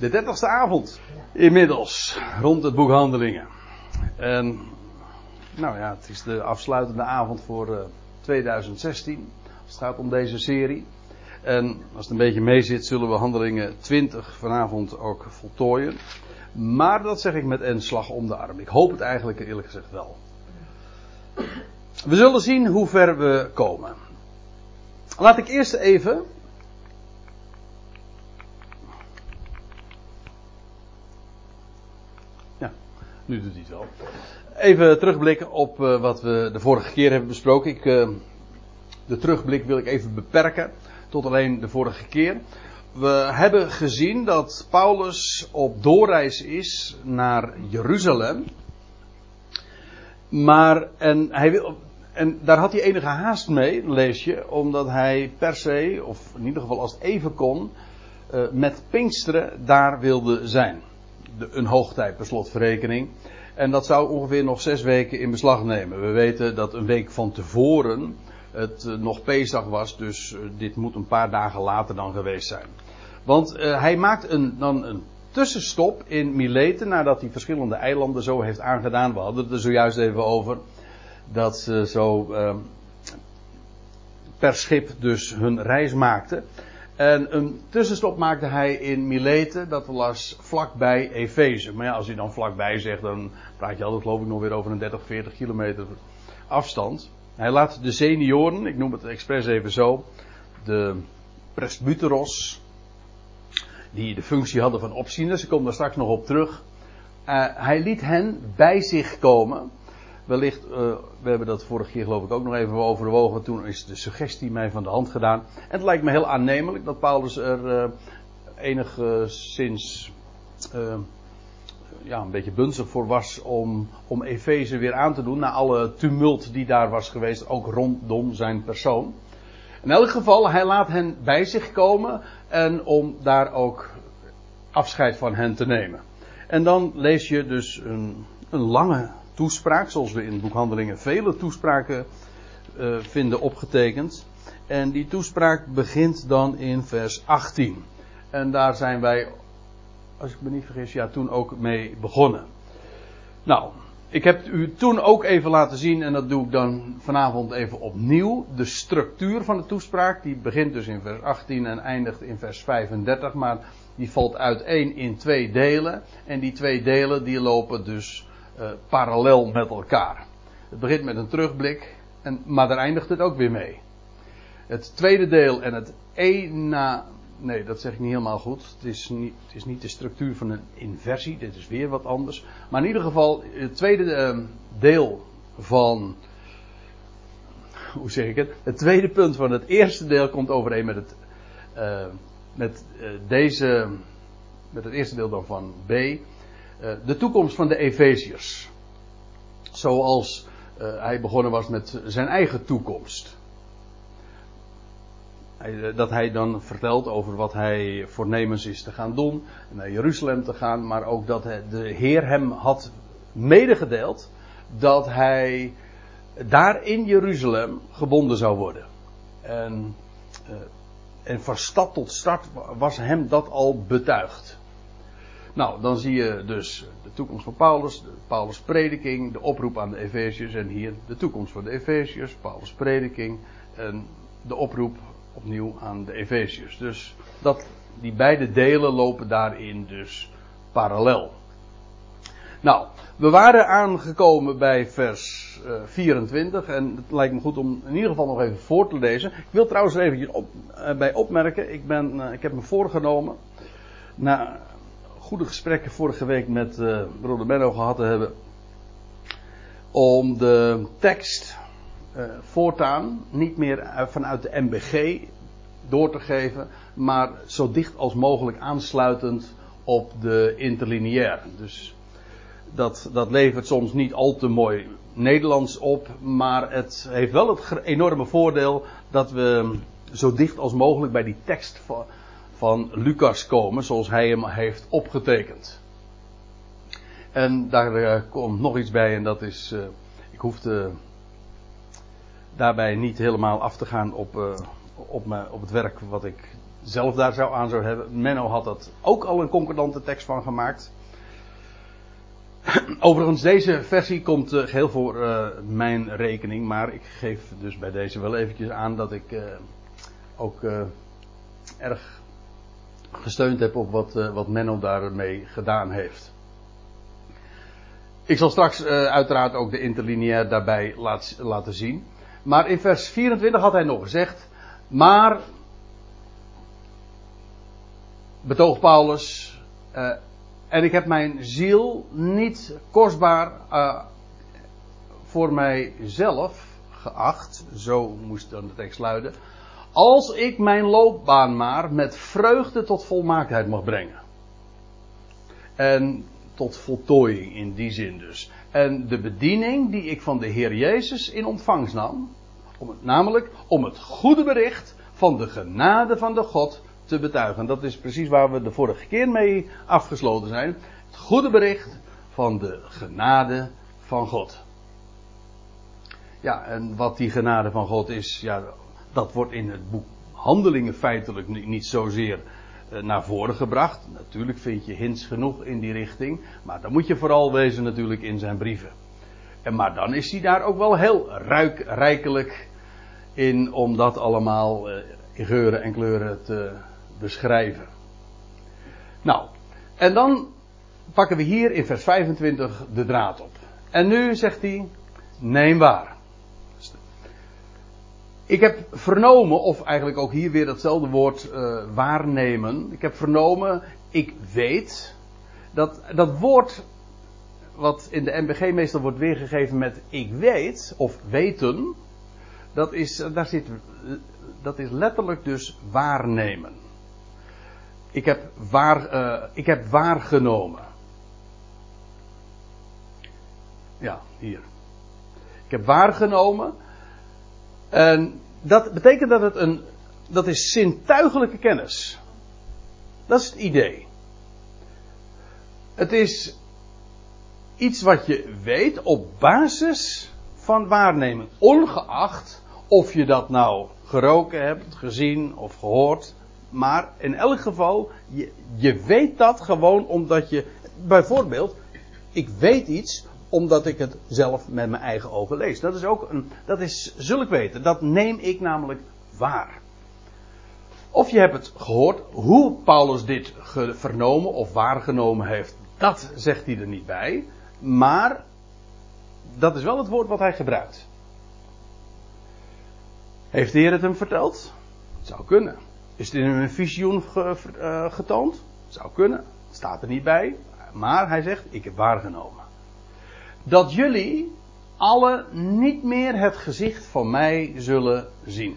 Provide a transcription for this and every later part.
De dertigste avond inmiddels rond het boek Handelingen. En nou ja, het is de afsluitende avond voor uh, 2016. Als het gaat om deze serie. En als het een beetje mee zit, zullen we Handelingen 20 vanavond ook voltooien. Maar dat zeg ik met een slag om de arm. Ik hoop het eigenlijk eerlijk gezegd wel. We zullen zien hoe ver we komen. Laat ik eerst even. Nu doet hij het wel. Even terugblikken op uh, wat we de vorige keer hebben besproken. Ik, uh, de terugblik wil ik even beperken tot alleen de vorige keer. We hebben gezien dat Paulus op doorreis is naar Jeruzalem. Maar, en hij wil, en daar had hij enige haast mee, lees je, omdat hij per se, of in ieder geval als het even kon, uh, met Pinksteren daar wilde zijn. Een hoogtijd per slotverrekening. En dat zou ongeveer nog zes weken in beslag nemen. We weten dat een week van tevoren het uh, nog Pesach was, dus uh, dit moet een paar dagen later dan geweest zijn. Want hij maakt een, dan een tussenstop in Mileten nadat hij verschillende eilanden zo heeft aangedaan. We hadden het er zojuist even over dat ze zo uh, per schip dus hun reis maakten. En een tussenstop maakte hij in Mileten, dat was vlakbij Efeze. Maar ja, als hij dan vlakbij zegt, dan praat je altijd geloof ik nog weer over een 30, 40 kilometer afstand. Hij laat de senioren, ik noem het expres even zo, de presbyteros, die de functie hadden van opzieners, ik kom daar straks nog op terug. Uh, hij liet hen bij zich komen wellicht, uh, we hebben dat vorige keer geloof ik ook nog even overwogen. Toen is de suggestie mij van de hand gedaan. En het lijkt me heel aannemelijk dat Paulus er uh, enigszins uh, ja, een beetje bunzig voor was om, om Efeze weer aan te doen. Na alle tumult die daar was geweest, ook rondom zijn persoon. In elk geval, hij laat hen bij zich komen en om daar ook afscheid van hen te nemen. En dan lees je dus een, een lange toespraak, zoals we in boekhandelingen vele toespraken uh, vinden opgetekend. En die toespraak begint dan in vers 18. En daar zijn wij, als ik me niet vergis, ja, toen ook mee begonnen. Nou, ik heb u toen ook even laten zien, en dat doe ik dan vanavond even opnieuw, de structuur van de toespraak. Die begint dus in vers 18 en eindigt in vers 35, maar die valt uiteen in twee delen. En die twee delen die lopen dus uh, parallel met elkaar. Het begint met een terugblik, en, maar daar eindigt het ook weer mee. Het tweede deel en het ena. Nee, dat zeg ik niet helemaal goed. Het is niet, het is niet de structuur van een inversie, dit is weer wat anders. Maar in ieder geval, het tweede uh, deel van. Hoe zeg ik het? Het tweede punt van het eerste deel komt overeen met het. Uh, met deze. Met het eerste deel dan van B de toekomst van de Efeziërs. Zoals uh, hij begonnen was met zijn eigen toekomst. Hij, dat hij dan vertelt over wat hij voornemens is te gaan doen. Naar Jeruzalem te gaan. Maar ook dat de Heer hem had medegedeeld. Dat hij daar in Jeruzalem gebonden zou worden. En, en van stad tot stad was hem dat al betuigd. Nou, dan zie je dus de toekomst van Paulus, de Paulus' prediking, de oproep aan de Efeziërs en hier de toekomst van de Efeziërs, Paulus' prediking en de oproep opnieuw aan de Efeziërs. Dus dat, die beide delen lopen daarin dus parallel. Nou, we waren aangekomen bij vers uh, 24 en het lijkt me goed om in ieder geval nog even voor te lezen. Ik wil trouwens er even op, uh, bij opmerken, ik, ben, uh, ik heb me voorgenomen, na goede gesprekken vorige week met uh, broeder Menno gehad te hebben. Om de tekst uh, voortaan niet meer vanuit de MBG door te geven, maar zo dicht als mogelijk aansluitend op de interlineair. Dus dat, dat levert soms niet al te mooi Nederlands op, maar het heeft wel het enorme voordeel dat we zo dicht als mogelijk bij die tekst van Lucas komen, zoals hij hem heeft opgetekend. En daar uh, komt nog iets bij, en dat is, uh, ik hoefde daarbij niet helemaal af te gaan op, uh, op, op het werk wat ik zelf daar zou aan zou hebben. Menno had dat ook al een concordante tekst van gemaakt. Overigens, deze versie komt geheel voor mijn rekening, maar ik geef dus bij deze wel eventjes aan dat ik ook erg gesteund heb op wat, wat Menno daarmee gedaan heeft. Ik zal straks uiteraard ook de interlineair daarbij laat, laten zien. Maar in vers 24 had hij nog gezegd, maar betoog Paulus, en ik heb mijn ziel niet kostbaar uh, voor mijzelf geacht, zo moest dan de tekst luiden, als ik mijn loopbaan maar met vreugde tot volmaaktheid mag brengen. En tot voltooiing in die zin dus. En de bediening die ik van de Heer Jezus in ontvangst nam, om het, namelijk om het goede bericht van de genade van de God te betuigen. Dat is precies waar we de vorige keer mee afgesloten zijn. Het goede bericht van de genade van God. Ja, en wat die genade van God is, ja, dat wordt in het boek Handelingen feitelijk niet zozeer eh, naar voren gebracht. Natuurlijk vind je hints genoeg in die richting, maar dan moet je vooral wezen natuurlijk in zijn brieven. En maar dan is hij daar ook wel heel ruik, rijkelijk in om dat allemaal eh, in geuren en kleuren te, beschrijven. Nou, en dan pakken we hier in vers 25 de draad op. En nu zegt hij, neem waar. Ik heb vernomen, of eigenlijk ook hier weer datzelfde woord uh, waarnemen. Ik heb vernomen, ik weet. Dat, dat woord, wat in de MBG meestal wordt weergegeven met ik weet, of weten. Dat is, daar zit, dat is letterlijk dus waarnemen. Ik heb, waar, uh, ik heb waargenomen. Ja, hier. Ik heb waargenomen. En dat betekent dat het een. Dat is zintuigelijke kennis. Dat is het idee. Het is iets wat je weet op basis van waarneming. Ongeacht of je dat nou geroken hebt, gezien of gehoord. Maar in elk geval, je, je weet dat gewoon omdat je. Bijvoorbeeld, ik weet iets omdat ik het zelf met mijn eigen ogen lees. Dat is ook een. Dat is, zul ik weten. Dat neem ik namelijk waar. Of je hebt het gehoord hoe Paulus dit vernomen of waargenomen heeft. Dat zegt hij er niet bij. Maar dat is wel het woord wat hij gebruikt. Heeft de Heer het hem verteld? Het zou kunnen. Is het in een visioen uh, getoond? Zou kunnen. Staat er niet bij. Maar hij zegt: Ik heb waargenomen. Dat jullie alle niet meer het gezicht van mij zullen zien.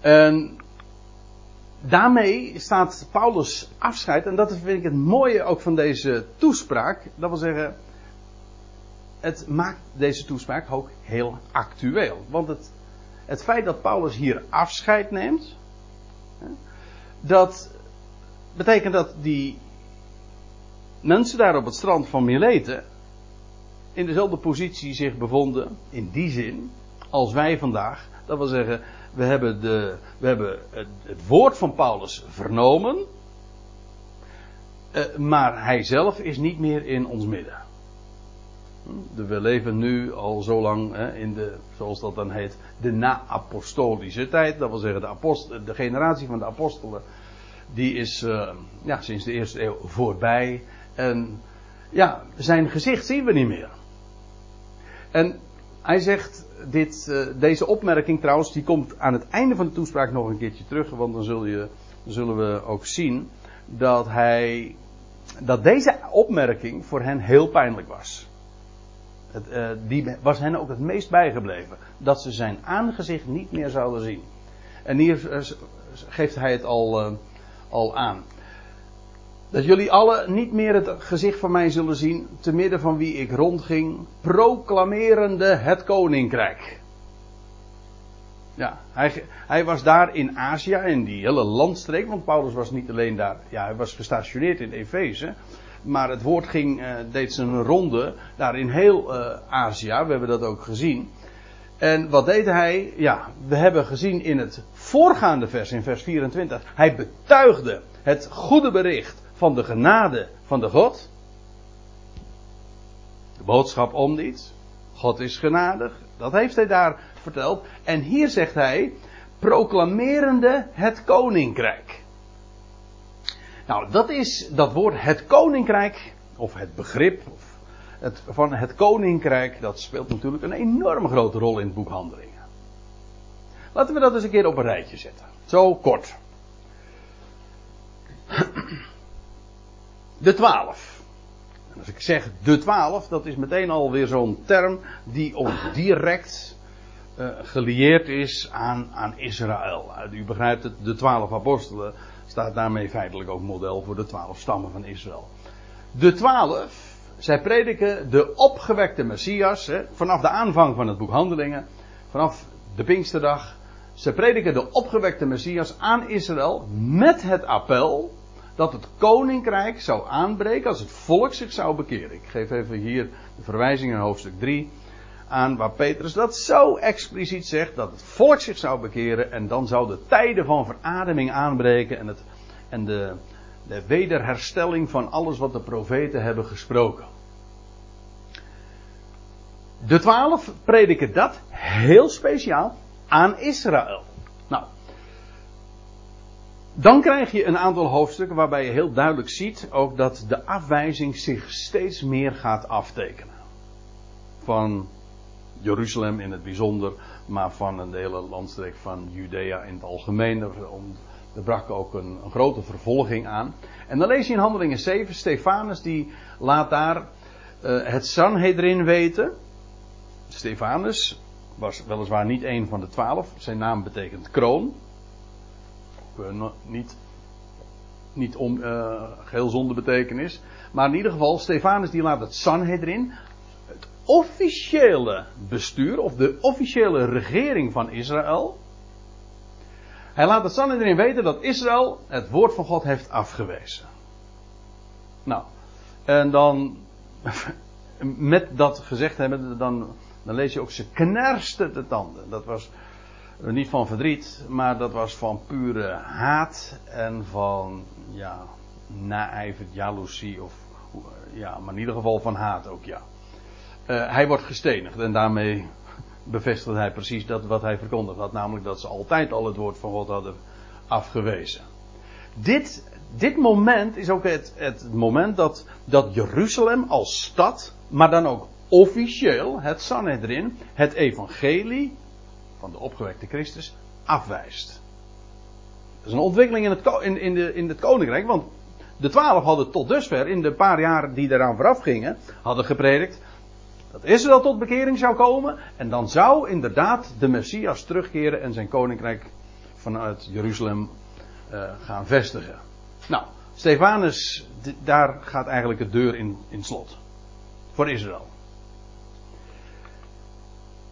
En daarmee staat Paulus afscheid. En dat vind ik het mooie ook van deze toespraak. Dat wil zeggen, het maakt deze toespraak ook heel actueel. Want het het feit dat Paulus hier afscheid neemt, dat betekent dat die mensen daar op het strand van Mileten in dezelfde positie zich bevonden, in die zin, als wij vandaag. Dat wil zeggen, we hebben, de, we hebben het, woord van Paulus vernomen, eh, maar hij zelf is niet meer in ons midden. We leven nu al zo lang in de, zoals dat dan heet, de na-apostolische tijd. Dat wil zeggen, de, de generatie van de apostelen, die is uh, ja, sinds de eerste eeuw voorbij. En ja, zijn gezicht zien we niet meer. En hij zegt, dit, uh, deze opmerking trouwens, die komt aan het einde van de toespraak nog een keertje terug. Want dan, je, zullen we ook zien dat hij, dat deze opmerking voor hen heel pijnlijk was. Het, uh, die was hen ook het meest bijgebleven. Dat ze zijn aangezicht niet meer zouden zien. En hier uh, geeft hij het al, al aan. Dat jullie alle niet meer het gezicht van mij zullen zien, te midden van wie ik rondging, proclamerende het koninkrijk. Ja, hij, hij, was daar in Azië, in die hele landstreek, want Paulus was niet alleen daar, ja, hij was gestationeerd in Efeze, maar het woord ging, uh, deed zijn ronde daar in heel uh, Azië. We hebben dat ook gezien. En wat deed hij? Ja, we hebben gezien in het voorgaande vers, in vers 24. Hij betuigde het goede bericht van de genade van de God. De boodschap om niet. God is genadig. Dat heeft hij daar verteld. En hier zegt hij, proclamerende het koninkrijk. Nou, dat is dat woord het koninkrijk, of het begrip of van het koninkrijk, dat speelt natuurlijk een enorm grote rol in het boek Handelingen. Laten we dat eens een keer op een rijtje zetten. Zo kort. De twaalf. En als ik zeg de twaalf, dat is meteen alweer zo'n term die ook direct uh, gelieerd is aan, aan Israël. U begrijpt het, de twaalf apostelen staat daarmee feitelijk ook model voor de twaalf stammen van Israël. De twaalf, zij prediken de opgewekte Messias, hè, vanaf de aanvang van het boek Handelingen, vanaf de Pinksterdag. Ze prediken de opgewekte Messias aan Israël met het appel dat het koninkrijk zou aanbreken als het volk zich zou bekeren. Ik geef even hier de verwijzing in hoofdstuk 3 aan waar Petrus dat zo expliciet zegt dat het volk zich zou bekeren en dan zou de tijden van verademing aanbreken en, het, en de, de wederherstelling van alles wat de profeten hebben gesproken. De twaalf prediken dat heel speciaal aan Israël. Dan krijg je een aantal hoofdstukken waarbij je heel duidelijk ziet ook dat de afwijzing zich steeds meer gaat aftekenen. Van Jeruzalem in het bijzonder, maar van de hele landstreek van Judea in het algemeen. Er, brak ook een, een, grote vervolging aan. En dan lees je in Handelingen 7, Stefanus die laat daar uh, het Sanhedrin weten. Stefanus was weliswaar niet een van de twaalf. Zijn naam betekent kroon. Uh, niet, niet om, uh, geheel zonder betekenis. Maar in ieder geval, Stefanus die laat het Sanhedrin, het officiële bestuur, of de officiële regering van Israël. Hij laat het Sanhedrin weten dat Israël het woord van God heeft afgewezen. Nou, en dan, met dat gezegd hebben, dan dan lees je ook ze knerste de tanden. Dat was niet van verdriet, maar dat was van pure haat en van ja, naijver, jaloezie of ja, maar in ieder geval van haat ook ja. Uh, hij wordt gestenigd en daarmee bevestigt hij precies dat wat hij verkondigd had, namelijk dat ze altijd al het woord van God hadden afgewezen. Dit, dit moment is ook het, het moment dat, dat Jeruzalem als stad, maar dan ook officieel het Sanhedrin het evangelie van de opgewekte Christus afwijst. Dat is een ontwikkeling in het, in, in, de, in het koninkrijk, want de twaalf hadden tot dusver, in de paar jaren die eraan vooraf gingen, hadden gepredikt dat Israël tot bekering zou komen en dan zou inderdaad de Messias terugkeren en zijn koninkrijk vanuit Jeruzalem uh, gaan vestigen. Nou, Stefanus, daar gaat eigenlijk de deur in, in slot. Voor Israël.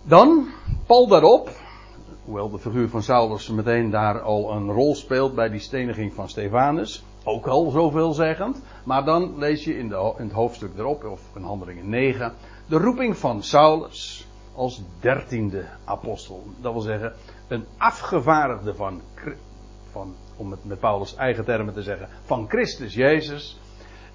Dan, Paul daarop, hoewel de figuur van Saulus meteen daar al een rol speelt bij die steniging van Stefanus, ook al zoveelzeggend, maar dan lees je in, de, in het hoofdstuk erop, of in handelingen 9, de roeping van Saulus als dertiende apostel. Dat wil zeggen, een afgevaardigde van, van om het met Paulus' eigen termen te zeggen, van Christus Jezus.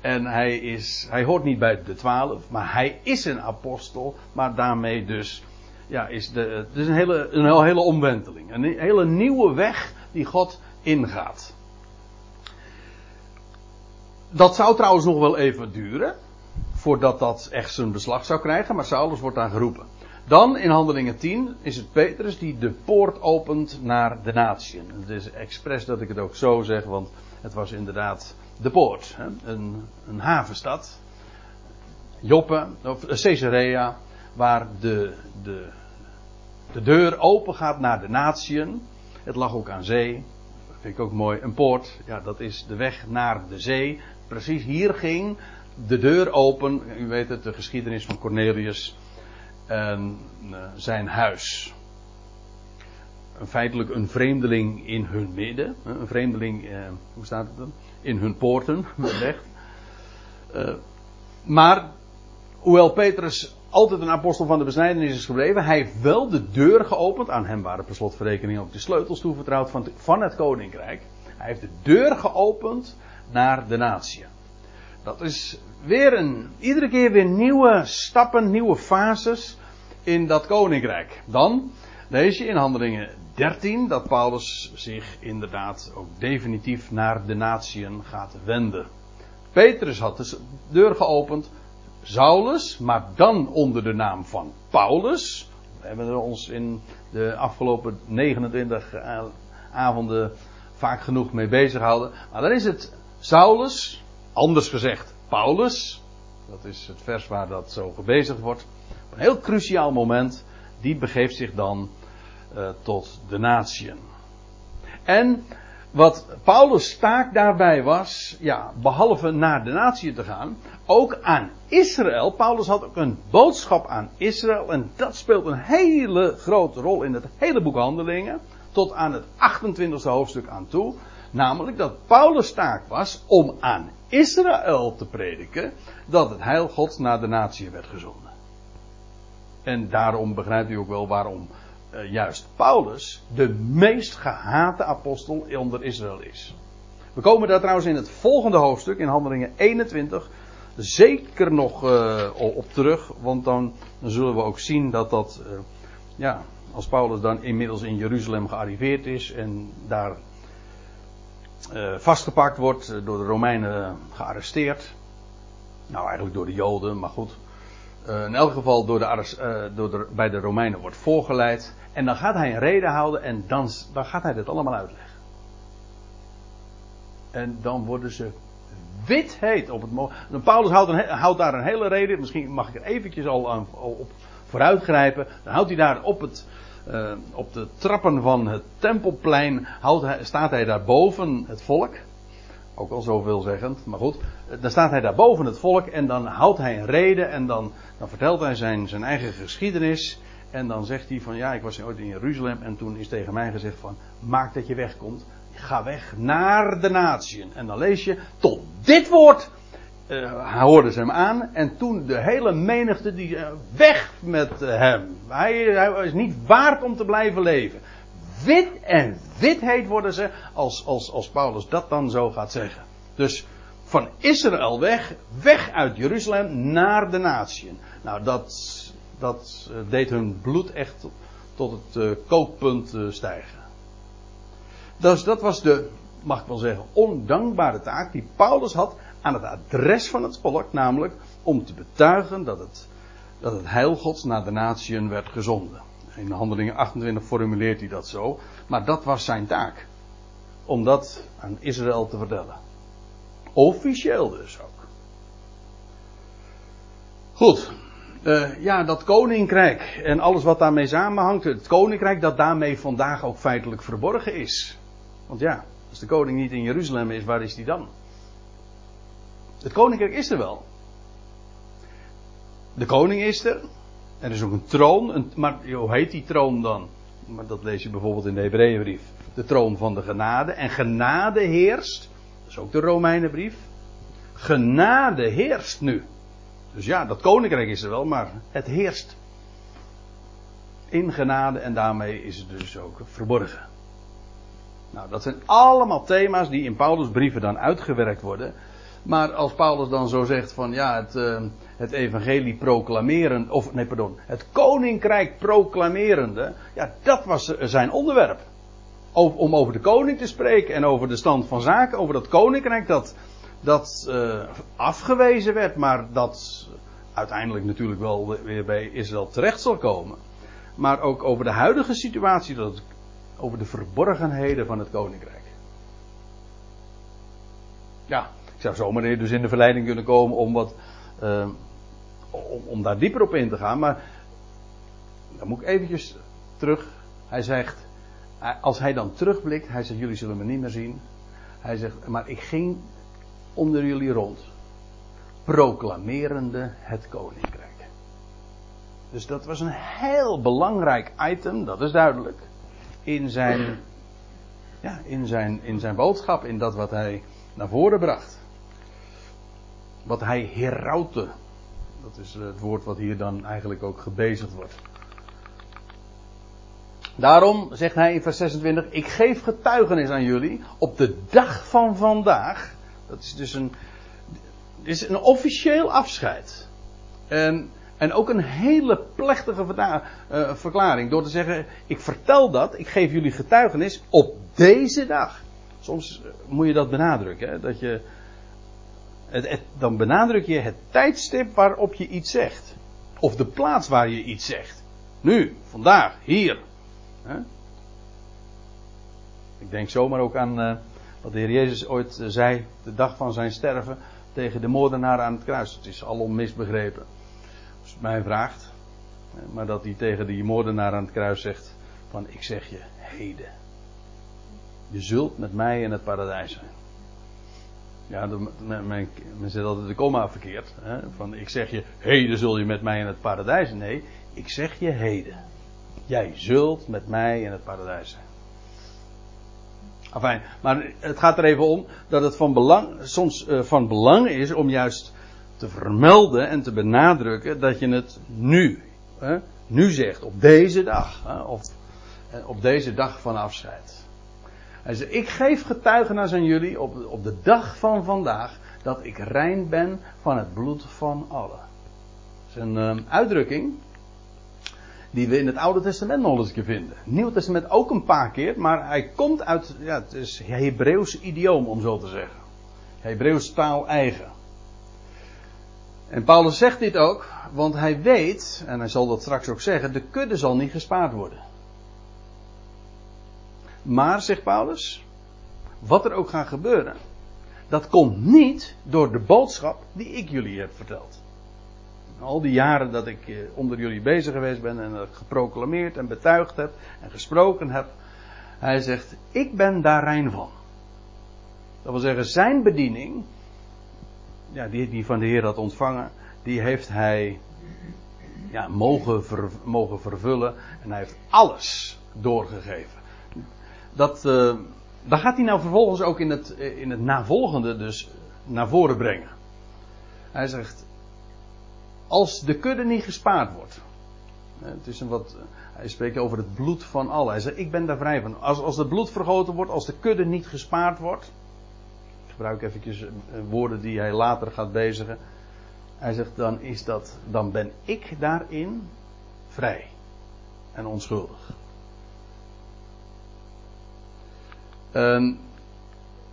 En hij, is, hij hoort niet bij de twaalf, maar hij is een apostel, maar daarmee dus ja, is de, het is een hele, een hele omwenteling. Een hele nieuwe weg die God ingaat. Dat zou trouwens nog wel even duren. Voordat dat echt zijn beslag zou krijgen. Maar Saulus wordt daar geroepen. Dan in handelingen 10 is het Petrus die de poort opent naar de natieën. Het is expres dat ik het ook zo zeg. Want het was inderdaad de poort. Hè? Een, een havenstad. Joppe, of Caesarea. Waar de, de de deur open gaat naar de natieën. Het lag ook aan zee. Dat vind ik ook mooi. Een poort, ja, dat is de weg naar de zee. Precies hier ging de deur open. U weet het, de geschiedenis van Cornelius en uh, zijn huis. Feitelijk een vreemdeling in hun midden. Een vreemdeling, uh, hoe staat het dan? In hun poorten, wellicht. Uh, maar hoewel Petrus altijd een apostel van de besnijdenis is gebleven, hij heeft wel de deur geopend. Aan hem waren per slotverrekening ook de sleutels toevertrouwd van, het koninkrijk. Hij heeft de deur geopend naar de natie. Dat is weer een, iedere keer weer nieuwe stappen, nieuwe fases in dat koninkrijk. Dan lees je in Handelingen 13 dat Paulus zich inderdaad ook definitief naar de natieën gaat wenden. Petrus had de deur geopend, Saulus, maar dan onder de naam van Paulus. We hebben er ons in de afgelopen 29 avonden vaak genoeg mee bezig gehouden. Maar dan is het Saulus, anders gezegd Paulus. Dat is het vers waar dat zo gebezigd wordt. Op een heel cruciaal moment. Die begeeft zich dan uh, tot de natieën. En wat Paulus' taak daarbij was, ja, behalve naar de natie te gaan, ook aan Israël. Paulus had ook een boodschap aan Israël en dat speelt een hele grote rol in het hele boek Handelingen, tot aan het 28e hoofdstuk aan toe. Namelijk dat Paulus' taak was om aan Israël te prediken dat het heil Gods naar de natie werd gezonden. En daarom begrijpt u ook wel waarom uh, juist Paulus de meest gehate apostel onder Israël is. We komen daar trouwens in het volgende hoofdstuk, in Handelingen 21, zeker nog uh, op terug. Want dan, zullen we ook zien dat dat, uh, ja, als Paulus dan inmiddels in Jeruzalem gearriveerd is en daar vastgepakt wordt, door de Romeinen gearresteerd. Nou, eigenlijk door de Joden, maar goed. In elk geval door de, door de, bij de Romeinen wordt voorgeleid. En dan gaat hij een reden houden en dan, gaat hij dit allemaal uitleggen. En dan worden ze wit heet op het moment. Paulus houdt, houdt, daar een hele reden. Misschien mag ik er eventjes al, aan, al op vooruitgrijpen. Dan houdt hij daar op, het, uh, op de trappen van het tempelplein. Houdt hij, staat hij daar boven het volk. Ook al zo veelzeggend, maar goed. Dan staat hij daar boven het volk en dan houdt hij een reden en dan, dan vertelt hij zijn, zijn eigen geschiedenis. En dan zegt hij van ja, ik was ooit in Jeruzalem en toen is tegen mij gezegd van maak dat je wegkomt. Ga weg naar de natieën. En dan lees je tot dit woord uh, hoorden ze hem aan. En toen de hele menigte die uh, weg met hem. Hij, hij, is niet waard om te blijven leven. Wit en witheid worden ze als, als, als Paulus dat dan zo gaat zeggen. Dus van Israël weg, weg uit Jeruzalem naar de natieën. Nou, dat dat eh, deed hun bloed echt tot het uh, kookpunt uh, stijgen. Dus dat was de, mag ik wel zeggen, ondankbare taak die Paulus had aan het adres van het volk, namelijk om te betuigen dat het, dat heil Gods naar de natieën werd gezonden. In handelingen 28 formuleert hij dat zo, maar dat was zijn taak. Om dat aan Israël te vertellen. Officieel dus ook. Goed, uh, ja, dat koninkrijk en alles wat daarmee samenhangt. Het koninkrijk dat daarmee vandaag ook feitelijk verborgen is. Want ja, als de koning niet in Jeruzalem is, waar is die dan? Het koninkrijk is er wel. De koning is er. Er is ook een troon. Een, maar hoe heet die troon dan? Maar dat lees je bijvoorbeeld in de Hebreeënbrief. De troon van de genade. En genade heerst. Dat is ook de Romeinenbrief. Genade heerst nu. Dus ja, dat koninkrijk is er wel, maar het heerst in genade en daarmee is het dus ook verborgen. Nou, dat zijn allemaal thema's die in Paulus' brieven dan uitgewerkt worden. Maar als Paulus dan zo zegt van ja, het, uh, het evangelie proclameren, of nee, pardon, het koninkrijk proclamerende, ja, dat was zijn onderwerp. om over de koning te spreken en over de stand van zaken, over dat koninkrijk dat dat uh, afgewezen werd, maar dat uiteindelijk natuurlijk wel weer bij Israël terecht zal komen. Maar ook over de huidige situatie, dat over de verborgenheden van het koninkrijk. Ja, ik zou zomaar dus in de verleiding kunnen komen om wat. Uh, om, om, daar dieper op in te gaan, maar. Dan moet ik eventjes terug. Hij zegt. Als hij dan terugblikt, hij zegt: Jullie zullen me niet meer zien. Hij zegt: Maar ik ging onder jullie rond. Proclamerende het koninkrijk. Dus dat was een heel belangrijk item, dat is duidelijk. In zijn, ja, in zijn, in zijn boodschap, in dat wat hij naar voren bracht. Wat hij herautte. Dat is het woord wat hier dan eigenlijk ook gebezigd wordt. Daarom zegt hij in vers 26: Ik geef getuigenis aan jullie op de dag van vandaag. Dat is dus een, is een officieel afscheid. En, en ook een hele plechtige uh, verklaring. Door te zeggen: Ik vertel dat, ik geef jullie getuigenis op deze dag. Soms eh, moet je dat benadrukken. Hè? Dat je, dan benadruk je het tijdstip waarop je iets zegt. Of de plaats waar je iets zegt. Nu, vandaag, hier. Ik denk zomaar ook aan uh, wat de Heer Jezus ooit uh, zei, de dag van zijn sterven, tegen de moordenaar aan het kruis. Het is alom misbegrepen, als het mij vraagt. Maar dat hij tegen die moordenaar aan het kruis zegt: van ik zeg je heden. Je zult met mij in het paradijs zijn. Ja, men, men zegt altijd de komma verkeerd. Hè? Van ik zeg je heden zul je met mij in het paradijs. Nee, ik zeg je heden. Jij zult met mij in het paradijs zijn. Enfin, maar het gaat er even om dat het van belang, soms uh, van belang is om juist te vermelden en te benadrukken dat je het nu, hè, nu zegt, op deze dag, hè, of uh, op deze dag van afscheid. Hij zegt, ik geef getuigenis aan jullie op, op de dag van vandaag dat ik rein ben van het bloed van allen. Dat is een um, uitdrukking die we in het Oude Testament nog eens een keer vinden. Nieuw Testament ook een paar keer, maar hij komt uit ja, het is Hebreeuws idioom om zo te zeggen. Hebreeuws taal eigen. En Paulus zegt dit ook, want hij weet, en hij zal dat straks ook zeggen, de kudde zal niet gespaard worden. Maar, zegt Paulus, wat er ook gaat gebeuren, dat komt niet door de boodschap die ik jullie heb verteld. Al die jaren dat ik eh, onder jullie bezig geweest ben en geproclameerd en betuigd heb en gesproken heb. Hij zegt, ik ben daar rein van. Dat wil zeggen, zijn bediening, ja, die hij van de Heer had ontvangen, die heeft hij ja, mogen, mogen vervullen. En hij heeft alles doorgegeven. Dat, uh, dat gaat hij nou vervolgens ook in het, eh, in het navolgende dus naar voren brengen. Hij zegt, als de kudde niet gespaard wordt. Het is een wat, hij spreekt over het bloed van allen. Hij zegt, ik ben daar vrij van. Als, als het bloed vergoten wordt, als de kudde niet gespaard wordt. Ik gebruik eventjes eh, woorden die hij later gaat bezigen. Hij zegt, dan is dat, dan ben ik daarin vrij. En onschuldig. En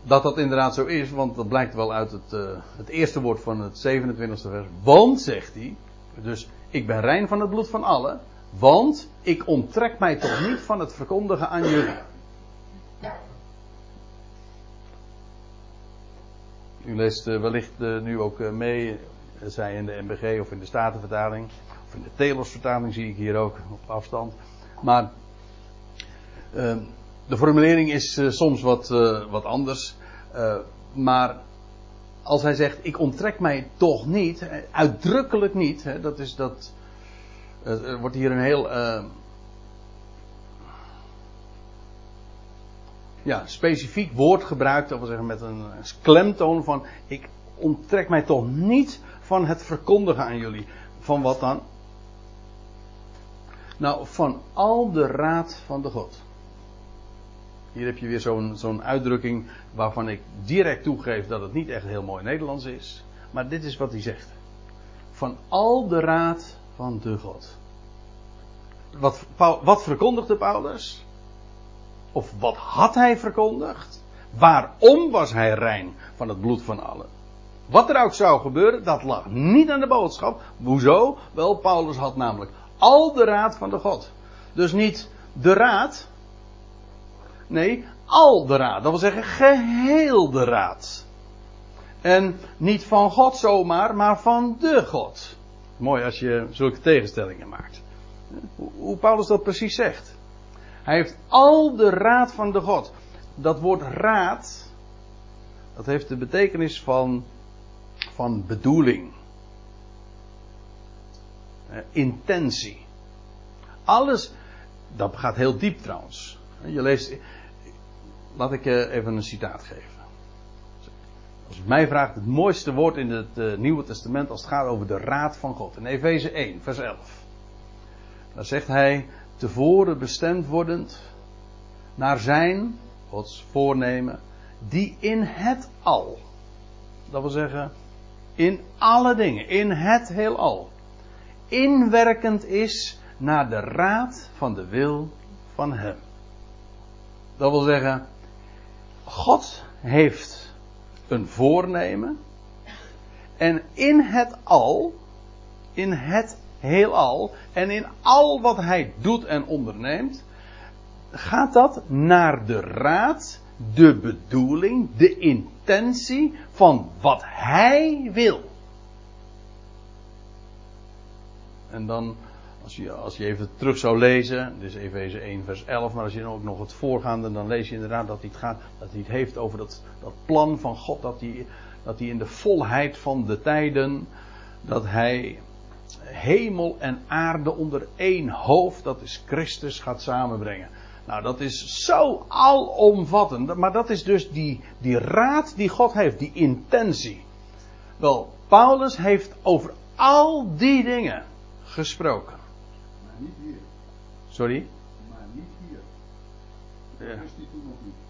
dat dat inderdaad zo is, want dat blijkt wel uit het, uh, het eerste woord van het 27e vers. Want, zegt hij, dus ik ben rein van het bloed van allen, want ik onttrek mij toch niet van het verkondigen aan jullie. U leest uh, wellicht uh, nu ook mee, zij in de MBG of in de Statenvertaling, of in de Telosvertaling zie ik hier ook op afstand. Maar ehm, de formulering is uh, soms wat, uh, wat anders. Uh, maar als hij zegt: Ik onttrek mij toch niet, uitdrukkelijk niet, hè, dat is dat. Er wordt hier een heel. ja, specifiek woord gebruikt, dat wil zeggen met een klemtoon van: Ik onttrek mij toch niet van het verkondigen aan jullie. Van wat dan? Nou, van al de raad van de God. Hier heb je weer zo'n uitdrukking waarvan ik direct toegeef dat het niet echt heel mooi Nederlands is. Maar dit is wat hij zegt. Van al de raad van de God. Wat, wat verkondigde Paulus? Of wat had hij verkondigd? Waarom was hij rein van het bloed van allen? Wat er ook zou gebeuren, dat lag niet aan de boodschap. Hoezo? Wel, Paulus had namelijk al de raad van de God. Dus niet de raad, Nee, al de raad. Dat wil zeggen geheel de raad. En niet van God zomaar, maar van de God. Mooi als je zulke tegenstellingen maakt. Hoe Paulus dat precies zegt. Hij heeft al de raad van de God. Dat woord raad, dat heeft de betekenis van, van bedoeling. Eh, intentie. Alles, dat gaat heel diep trouwens. Je leest, laat ik even een citaat geven. als het mij vraagt, het mooiste woord in het uh, Nieuwe Testament als het gaat over de raad van God. In Efeze 1, vers 11. Daar zegt hij, tevoren bestemd wordend naar zijn, Gods voornemen, die in het al, dat wil zeggen, in alle dingen, in het heelal, inwerkend is naar de raad van de wil van Hem. Dat wil zeggen, God heeft een voornemen en in het al, in het heelal en in al wat Hij doet en onderneemt, gaat dat naar de raad, de bedoeling, de intentie van wat Hij wil. En dan, als je, als je even terug zou lezen, dus Efeze 1 vers 11, maar als je ook nog het voorgaande, dan lees je inderdaad dat hij het, gaat, dat hij het heeft over dat, dat plan van God, dat hij, dat hij in de volheid van de tijden, dat hij hemel en aarde onder één hoofd, dat is Christus, gaat samenbrengen. Nou, dat is zo alomvattend. Maar dat is dus die, die raad die God heeft, die intentie. Wel, Paulus heeft over al die dingen gesproken. Niet hier. Sorry? Maar niet hier. Ja. Dat is die toen nog niet.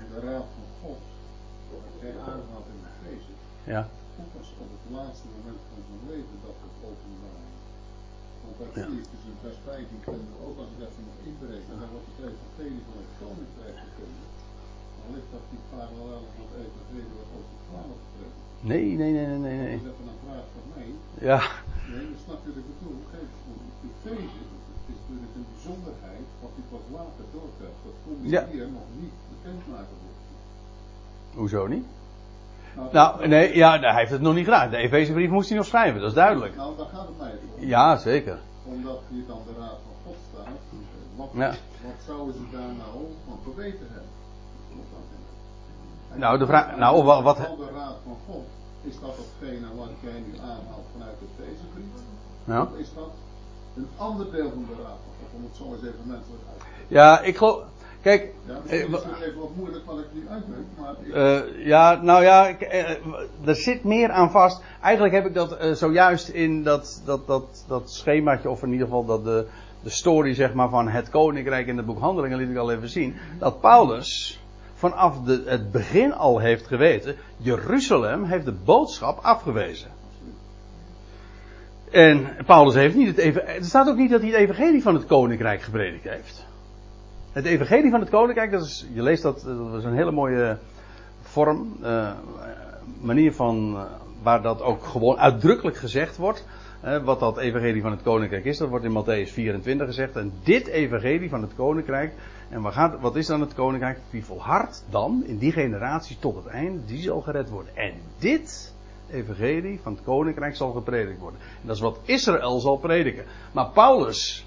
En de raad van God, wat hij aanhaalt in de feest, Ja. ook was op het laatste moment van zijn leven dat het openbaar. Want daar zie ik dus in vers 15 kunnen we ook als ik even nog inbreken, dan wordt het evangelie van het koninkrijk gevonden. Dat die wat de 12 betreft. Nee, nee, nee, nee, nee. nee. Dat is even een vraag van mij. Ja. Nee, je wat ik bedoel? Kijk, de Efeze is natuurlijk een bijzonderheid wat hij pas later doorkrijgt. Dat kon Ja. hier nog niet bekendmaken worden. Hoezo niet? Nou, Nou, nee, ja, hij heeft het nog niet gedaan. De Efezebrief moest hij nog schrijven, dat is duidelijk. Nou, daar gaat het mij om. Ja, zeker. Omdat hier dan de raad van God staat. Wat, Ja. wat zouden ze daar nou van geweten hebben? Nou, de vraag- nou, wat- wat- Al de raad van God, is dat datgene wat jij nu aanhaalt vanuit de Efezebrief? Ja, Of is dat een ander deel van de raad van God? Om het zo eens even menselijk uit te ja ik geloof. Kijk. Ja, eh, is het even wat moeilijk wat ik nu uitleg, maar ik, Eh, ja, nou ja, ik, eh, er zit meer aan vast. Eigenlijk heb ik dat eh, zojuist in dat, dat, dat, dat schemaatje, of in ieder geval dat de, de story zeg maar, van het koninkrijk in het boek Handelingen liet ik al even zien. Dat Paulus vanaf het begin al heeft geweten, Jeruzalem heeft de boodschap afgewezen. En Paulus heeft niet het even, er staat ook niet dat hij het evangelie van het koninkrijk gepredikt heeft. Het evangelie van het koninkrijk, dat is, je leest dat, dat is een hele mooie vorm, eh, manier van, eh, waar dat ook gewoon uitdrukkelijk gezegd wordt. wat dat evangelie van het koninkrijk is, dat wordt in Matthäus 24 gezegd. En dit evangelie van het koninkrijk, en wat, gaat, wat is dan het koninkrijk? Wie volhardt dan in die generatie tot het einde, die zal gered worden. En dit evangelie van het koninkrijk zal gepredikt worden. En dat is wat Israël zal prediken. Maar Paulus,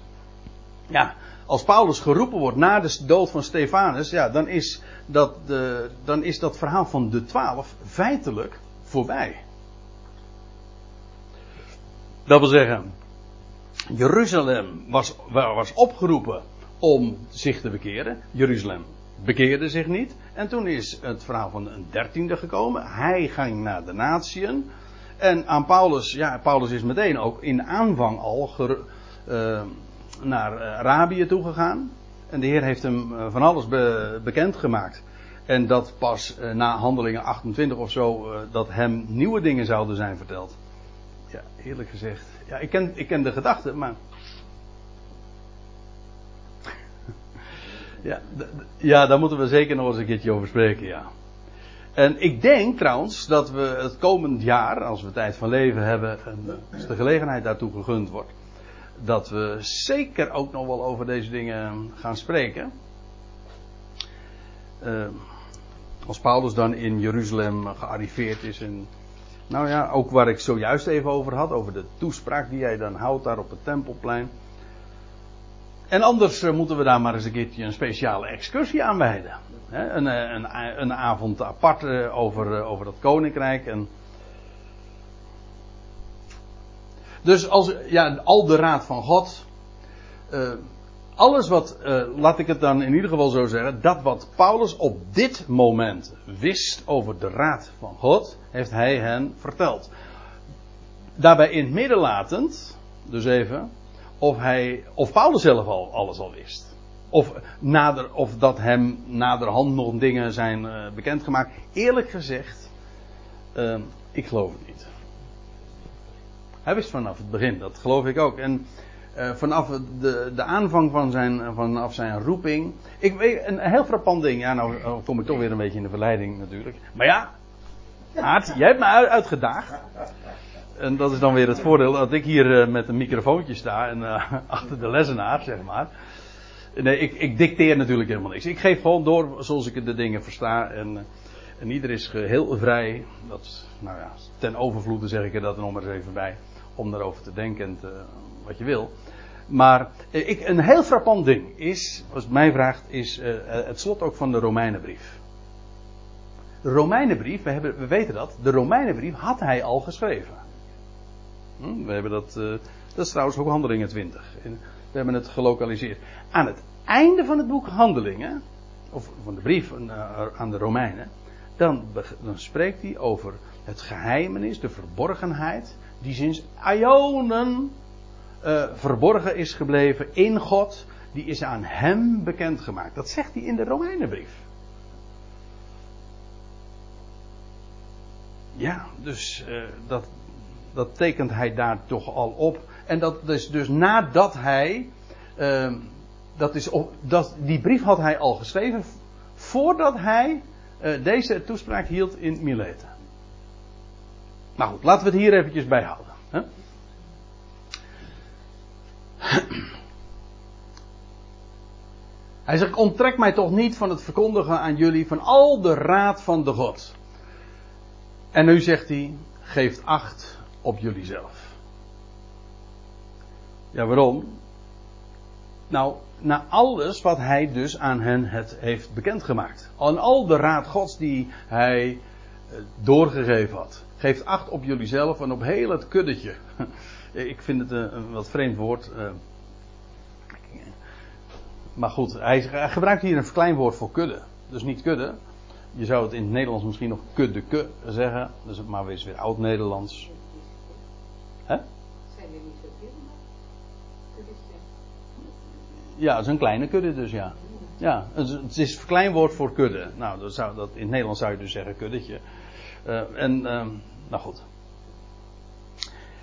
ja, als Paulus geroepen wordt na de dood van Stefanus, ja, dan is dat, de, dan is dat verhaal van de twaalf feitelijk voorbij. Dat wil zeggen, Jeruzalem was, was opgeroepen om zich te bekeren. Jeruzalem bekeerde zich niet. En toen is het verhaal van een dertiende gekomen. Hij ging naar de natieën. En aan Paulus, ja, Paulus is meteen ook in aanvang al uh, naar Arabië toegegaan. En de Heer heeft hem uh, van alles be, bekendgemaakt. En dat pas na handelingen 28 of zo, dat hem nieuwe dingen zouden zijn verteld. Ja, eerlijk gezegd. Ja, ik ken, ik ken de gedachte, maar. Ja, ja, daar moeten we zeker nog eens een keertje over spreken, ja. En ik denk trouwens dat we het komend jaar, als we tijd van leven hebben, en als de gelegenheid daartoe gegund wordt, dat we zeker ook nog wel over deze dingen gaan spreken. Uh, als Paulus dan in Jeruzalem gearriveerd is en nou ja, ook waar ik zojuist even over had, over de toespraak die hij dan houdt daar op het Tempelplein. En anders uh, moeten we daar maar eens een keertje een speciale excursie aan wijden. Een, een, een, avond apart uh, over, over dat koninkrijk. En... Dus als, ja, al de raad van God. alles wat, laat ik het dan in ieder geval zo zeggen, dat wat Paulus op dit moment wist over de raad van God, heeft hij hen verteld. Daarbij in het midden latend, dus even, of, hij, of Paulus zelf al alles al wist. Of, nader, of dat hem naderhand nog dingen zijn uh, bekendgemaakt. Eerlijk gezegd, uh, ik geloof het niet. Hij wist vanaf het begin, dat geloof ik ook. En uh, vanaf de, de aanvang van zijn, vanaf zijn roeping. Ik weet, een heel frappant ding. Ja, nou kom ik toch weer een beetje in de verleiding natuurlijk. Maar ja, Aard, jij hebt me uitgedaagd. En dat is dan weer het voordeel dat ik hier uh, met een microfoontje sta en uh, achter de lessenaar, zeg maar. Nee, ik, ik, dicteer natuurlijk helemaal niks. Ik geef gewoon door zoals ik de dingen versta. En, en ieder is geheel vrij. Dat, nou ja, ten overvloede zeg ik er dat nog maar eens even bij. Om daarover te denken en wat je wil. Maar ik, een heel frappant ding is, als het mij vraagt, is het slot ook van de Romeinenbrief. De Romeinenbrief, we, hebben, we weten dat, de Romeinenbrief had hij al geschreven. Hm, we hebben dat, uh, dat is trouwens ook Handelingen 20. We hebben het gelokaliseerd. Aan het einde van het boek Handelingen, of van de brief aan de Romeinen, dan, dan spreekt hij over het geheimenis, de verborgenheid, die sinds Ionen uh, verborgen is gebleven in God, die is aan hem bekendgemaakt. Dat zegt hij in de Romeinenbrief. Ja, dus dat, dat tekent hij daar toch al op. En dat is dus nadat hij. Uh, dat is op, dat, die brief had hij al geschreven voordat hij uh, deze toespraak hield in Mileten. Nou goed, laten we het hier eventjes bij houden. Hè? Hij zegt: Onttrek mij toch niet van het verkondigen aan jullie van al de raad van de God. En nu zegt hij: Geef acht op jullie zelf. Ja, waarom? Nou, na alles wat hij dus aan hen het heeft bekendgemaakt. Aan al de raad gods die hij eh, doorgegeven had. Geef acht op jullie zelf en op heel het kuddetje. Ik vind het een, wat vreemd woord. Eh. Maar goed, hij gebruikt hier een verkleinwoord voor kudde. Dus niet kudde. Je zou het in het Nederlands misschien nog kuddeke zeggen. Dus maar wees weer oud-Nederlands. Hè? Zijn er niet zoveel? Ja, het is een kleine kudde dus ja. Ja, het is een verkleinwoord voor kudde. Nou, dat zou, dat, in het Nederlands zou je dus zeggen kuddetje. Uh, en, uh, nou goed.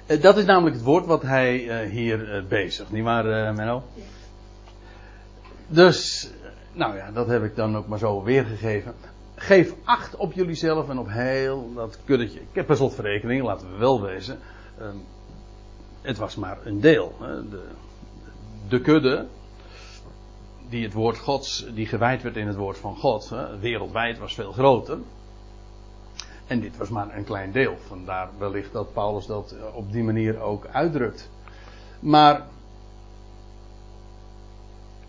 Uh, dat is namelijk het woord wat hij hier bezigt, niet waar Menno? Ja. Dus, nou ja, dat heb ik dan ook maar zo weergegeven. Geef acht op jullie zelf en op heel dat kuddetje. Ik heb per slotverrekening, laten we wel wezen. Het was maar een deel. De, de kudde, die het woord Gods, die gewijd werd in het woord van God, wereldwijd was veel groter. En dit was maar een klein deel. Vandaar wellicht dat Paulus dat op die manier ook uitdrukt. Maar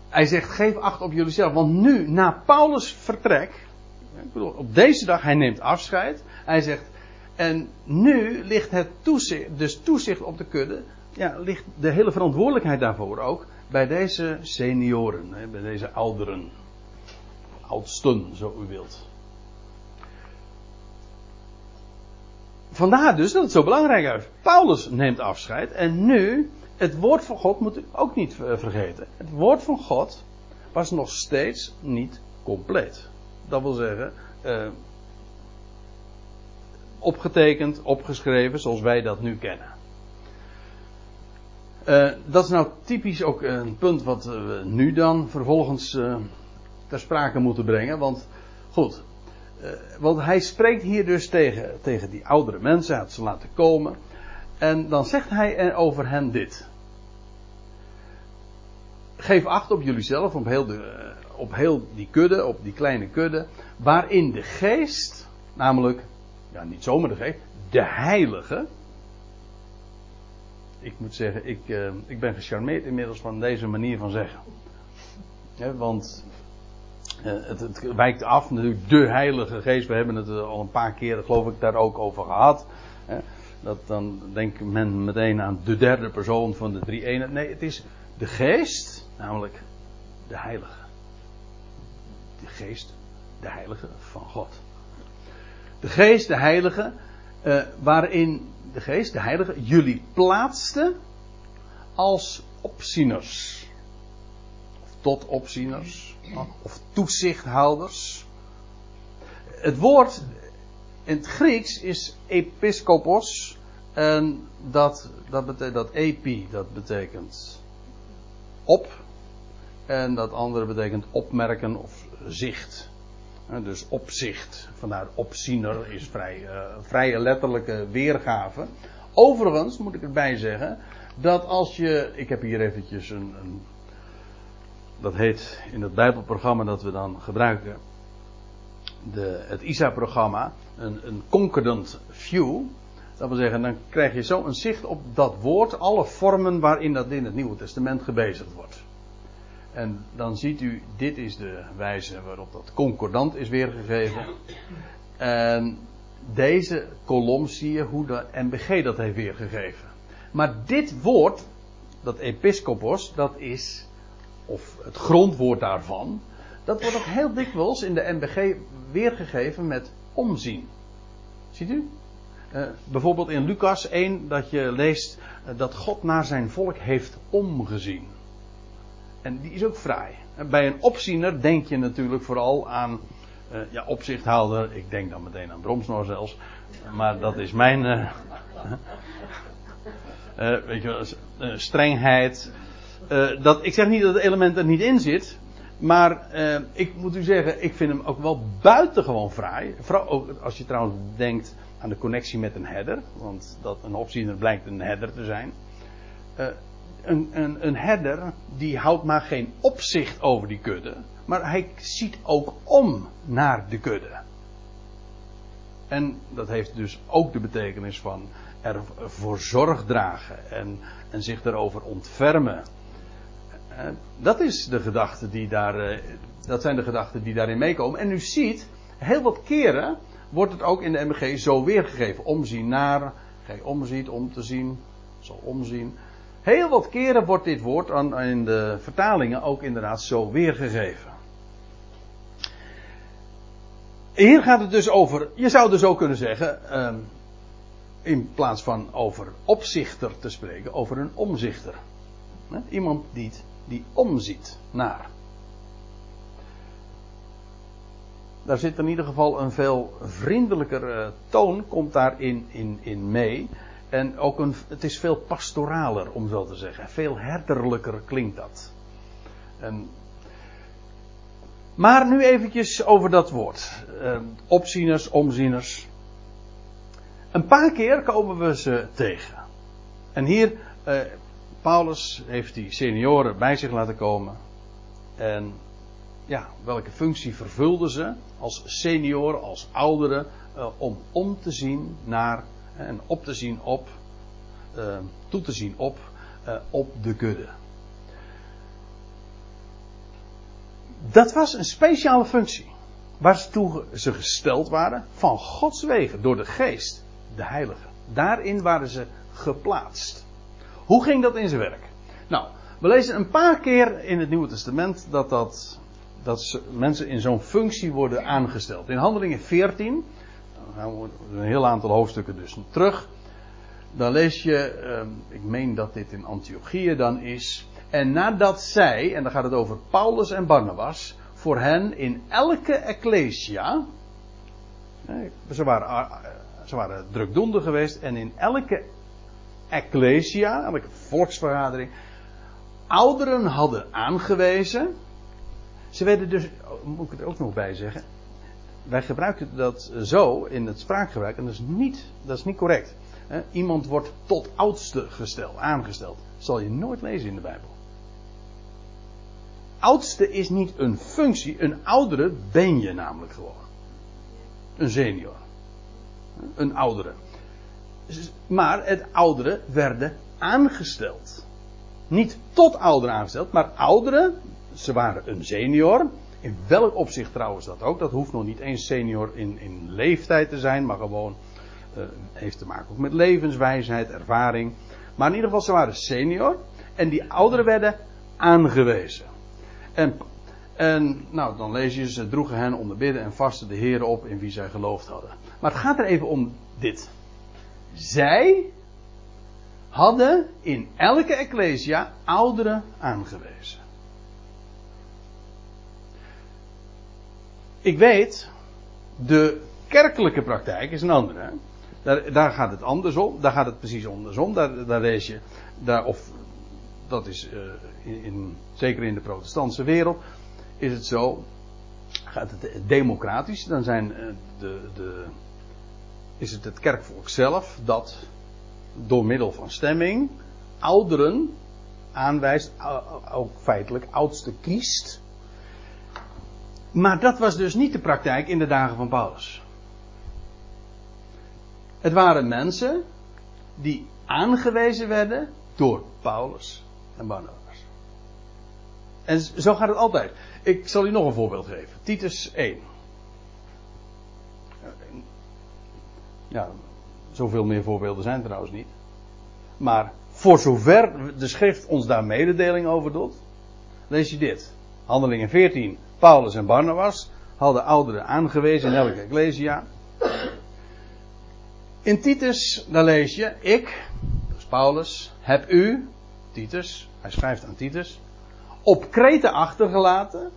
hij zegt: geef acht op jullie zelf. Want nu, na Paulus' vertrek, ik bedoel, op deze dag, hij neemt afscheid. Hij zegt: en nu ligt het toezicht, dus toezicht op de kudde, ja, ligt de hele verantwoordelijkheid daarvoor ook bij deze senioren, bij deze ouderen. Oudsten, zo u wilt. Vandaar dus dat het zo belangrijk is. Paulus neemt afscheid en nu, het woord van God moet u ook niet vergeten. Het woord van God was nog steeds niet compleet. Dat wil zeggen, uh, opgetekend, opgeschreven, zoals wij dat nu kennen. Uh, dat is nou typisch ook een punt wat we nu dan vervolgens uh, ter sprake moeten brengen. Want goed, uh, want hij spreekt hier dus tegen, tegen die oudere mensen, hij had ze laten komen. En dan zegt hij over hen dit. Geef acht op jullie zelf, op heel, de, op heel die kudde, op die kleine kudde, waarin de geest, namelijk ja, niet zomaar de geest, de heilige. Ik moet zeggen, ik, uh, ik ben gecharmeerd inmiddels van deze manier van zeggen. want uh, het, het, wijkt af, natuurlijk, de heilige geest. We hebben het eh, al een paar keer, geloof ik, daar ook over gehad. dat dan denkt men meteen aan de derde persoon van de drie eenheid. Nee, het is de geest, namelijk de Heilige. De Geest, de Heilige van God. De Geest, de Heilige, uh, waarin de Geest, de Heilige, jullie plaatste als opzieners. Of tot opzieners. Of toezichthouders. Het woord in het Grieks is episkopos. En dat, dat betekent, dat epi, dat betekent op. En dat andere betekent opmerken of zicht. Dus opzicht. Vandaar opziener is vrij, uh, vrij letterlijke weergave. Overigens moet ik erbij zeggen dat als je. Ik heb hier eventjes een. een dat heet in het Bijbelprogramma dat we dan gebruiken. De, het ISA-programma. Een, een concordant view. Dat wil zeggen, dan krijg je zo een zicht op dat woord, alle vormen waarin dat in het Nieuwe Testament gebezigd wordt. En dan ziet u, dit is de wijze waarop dat concordant is weergegeven. En deze kolom zie je hoe de MBG dat heeft weergegeven. Maar dit woord, dat episcopos, dat is, of het grondwoord daarvan, dat wordt ook heel dikwijls in de MBG weergegeven met omzien. Ziet u? Uh, bijvoorbeeld in Lucas 1 dat je leest uh, dat God naar zijn volk heeft omgezien. En die is ook fraai. Bij een opziener denk je natuurlijk vooral aan uh, ja, opzichthouder. Ik denk dan meteen aan Bromsnor zelfs. Maar dat is mijn. weet je, strengheid. dat, ik zeg niet dat het element er niet in zit. Maar ik moet u zeggen, ik vind hem ook wel buitengewoon fraai. Vooral ook als je trouwens denkt aan de connectie met een herder. Want dat een opziener blijkt een herder te zijn. Een, een, herder die houdt maar geen opzicht over die kudde. Maar hij ziet ook om naar de kudde. En dat heeft dus ook de betekenis van ervoor zorg dragen en, en zich erover ontfermen. Uh, dat is de gedachte die daar, uh, dat zijn de gedachten die daarin meekomen. En u ziet, heel wat keren wordt het ook in de MBG zo weergegeven. Omzien naar, gij omziet, om te zien, zal omzien. Heel wat keren wordt dit woord in de vertalingen ook inderdaad zo weergegeven. Hier gaat het dus over, je zou dus ook kunnen zeggen, ehm, in plaats van over opzichter te spreken, over een omzichter. Iemand die, die omziet naar. daar zit in ieder geval een veel vriendelijker uh, toon, komt daarin in, in mee. En ook een, het is veel pastoraler, om zo te zeggen. Veel herderlijker klinkt dat. En, maar nu eventjes over dat woord. Uh, opzieners, omzieners. Een paar keer komen we ze tegen. En hier, uh, Paulus heeft die senioren bij zich laten komen. En ja, welke functie vervulden ze als senior, als ouderen, uh, om om te zien naar en op te zien op, uh, toe te zien op, uh, op de kudde. Dat was een speciale functie. Waartoe ze gesteld waren van Gods wegen, door de geest, de heilige. Daarin waren ze geplaatst. Hoe ging dat in zijn werk? Nou, we lezen een paar keer in het Nieuwe Testament dat dat dat mensen in zo'n functie worden aangesteld. In Handelingen 14, dan gaan we een heel aantal hoofdstukken dus terug. Dan lees je, ehm, ik meen dat dit in Antiochië dan is. En nadat zij, en dan gaat het over Paulus en Barnabas, voor hen in elke ecclesia, ze waren, ah, ze drukdoende geweest, en in elke ecclesia, elke volksvergadering, ouderen hadden aangewezen, ze werden dus, moet ik er ook nog bij zeggen. Wij gebruiken dat zo in het spraakgebruik en dat is niet, dat is niet correct. Iemand wordt tot oudste gesteld, aangesteld. Zal je nooit lezen in de Bijbel. Oudste is niet een functie, een oudere ben je namelijk gewoon. Een senior. Een oudere. Maar het oudere werden aangesteld. Niet tot ouderen aangesteld, maar ouderen ze waren een senior. In welk opzicht trouwens dat ook. Dat hoeft nog niet eens senior in, in leeftijd te zijn, maar gewoon uh, heeft te maken met levenswijsheid, ervaring. Maar in ieder geval, ze waren senior. En die ouderen werden aangewezen. En, en nou, dan lees je, ze droegen hen onder bidden en vasten de Heer op in wie zij geloofd hadden. Maar het gaat er even om dit. Zij hadden in elke ecclesia ouderen aangewezen. Ik weet, de kerkelijke praktijk is een andere. Daar, daar, gaat het andersom. Daar gaat het precies andersom. Daar, daar lees je, daar, of dat is uh, in, in, zeker in de protestantse wereld, is het zo. Gaat het democratisch, dan zijn uh, de, de, is het het kerkvolk zelf dat door middel van stemming ouderen aanwijst, ook feitelijk oudste kiest. Maar dat was dus niet de praktijk in de dagen van Paulus. Het waren mensen die aangewezen werden door Paulus en Barnabas. En zo gaat het altijd. Ik zal u nog een voorbeeld geven. Titus 1. Ja, zoveel meer voorbeelden zijn trouwens niet. Maar voor zover de schrift ons daar mededeling over doet, lees je dit. Handelingen 14. Paulus en Barnabas hadden ouderen aangewezen in elke ecclesia. In Titus, daar lees je, ik, dus Paulus, heb u, Titus, hij schrijft aan Titus, op Kreten achtergelaten,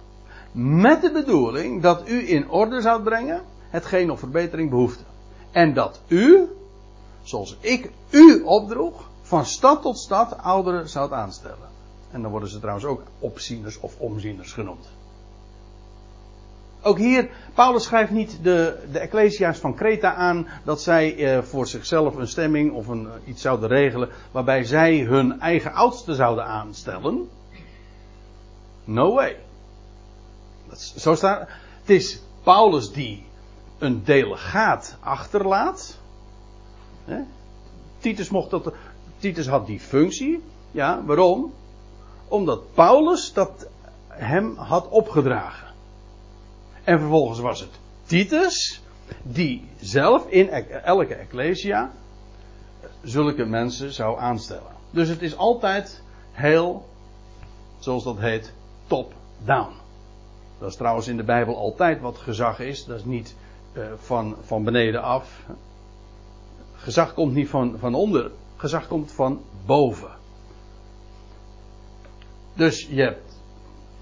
met de bedoeling dat u in orde zou brengen hetgeen op verbetering behoefte. En dat u, zoals ik u opdroeg, van stad tot stad ouderen zou aanstellen. En dan worden ze trouwens ook opzieners of omzieners genoemd. Ook hier, Paulus schrijft niet de, de Ecclesia's van Kreta aan dat zij eh, voor zichzelf een stemming of een, eh, iets zouden regelen waarbij zij hun eigen oudste zouden aanstellen. No way. Dat zo staat. Het is Paulus die een delegaat achterlaat. Hè? Titus, mocht dat, Titus had die functie. Ja, waarom? Omdat Paulus dat hem had opgedragen. En vervolgens was het Titus die zelf in elke ecclesia zulke mensen zou aanstellen. Dus het is altijd heel, zoals dat heet, top-down. Dat is trouwens in de Bijbel altijd wat gezag is. Dat is niet uh, van, van beneden af. Gezag komt niet van, van onder. Gezag komt van boven. Dus je hebt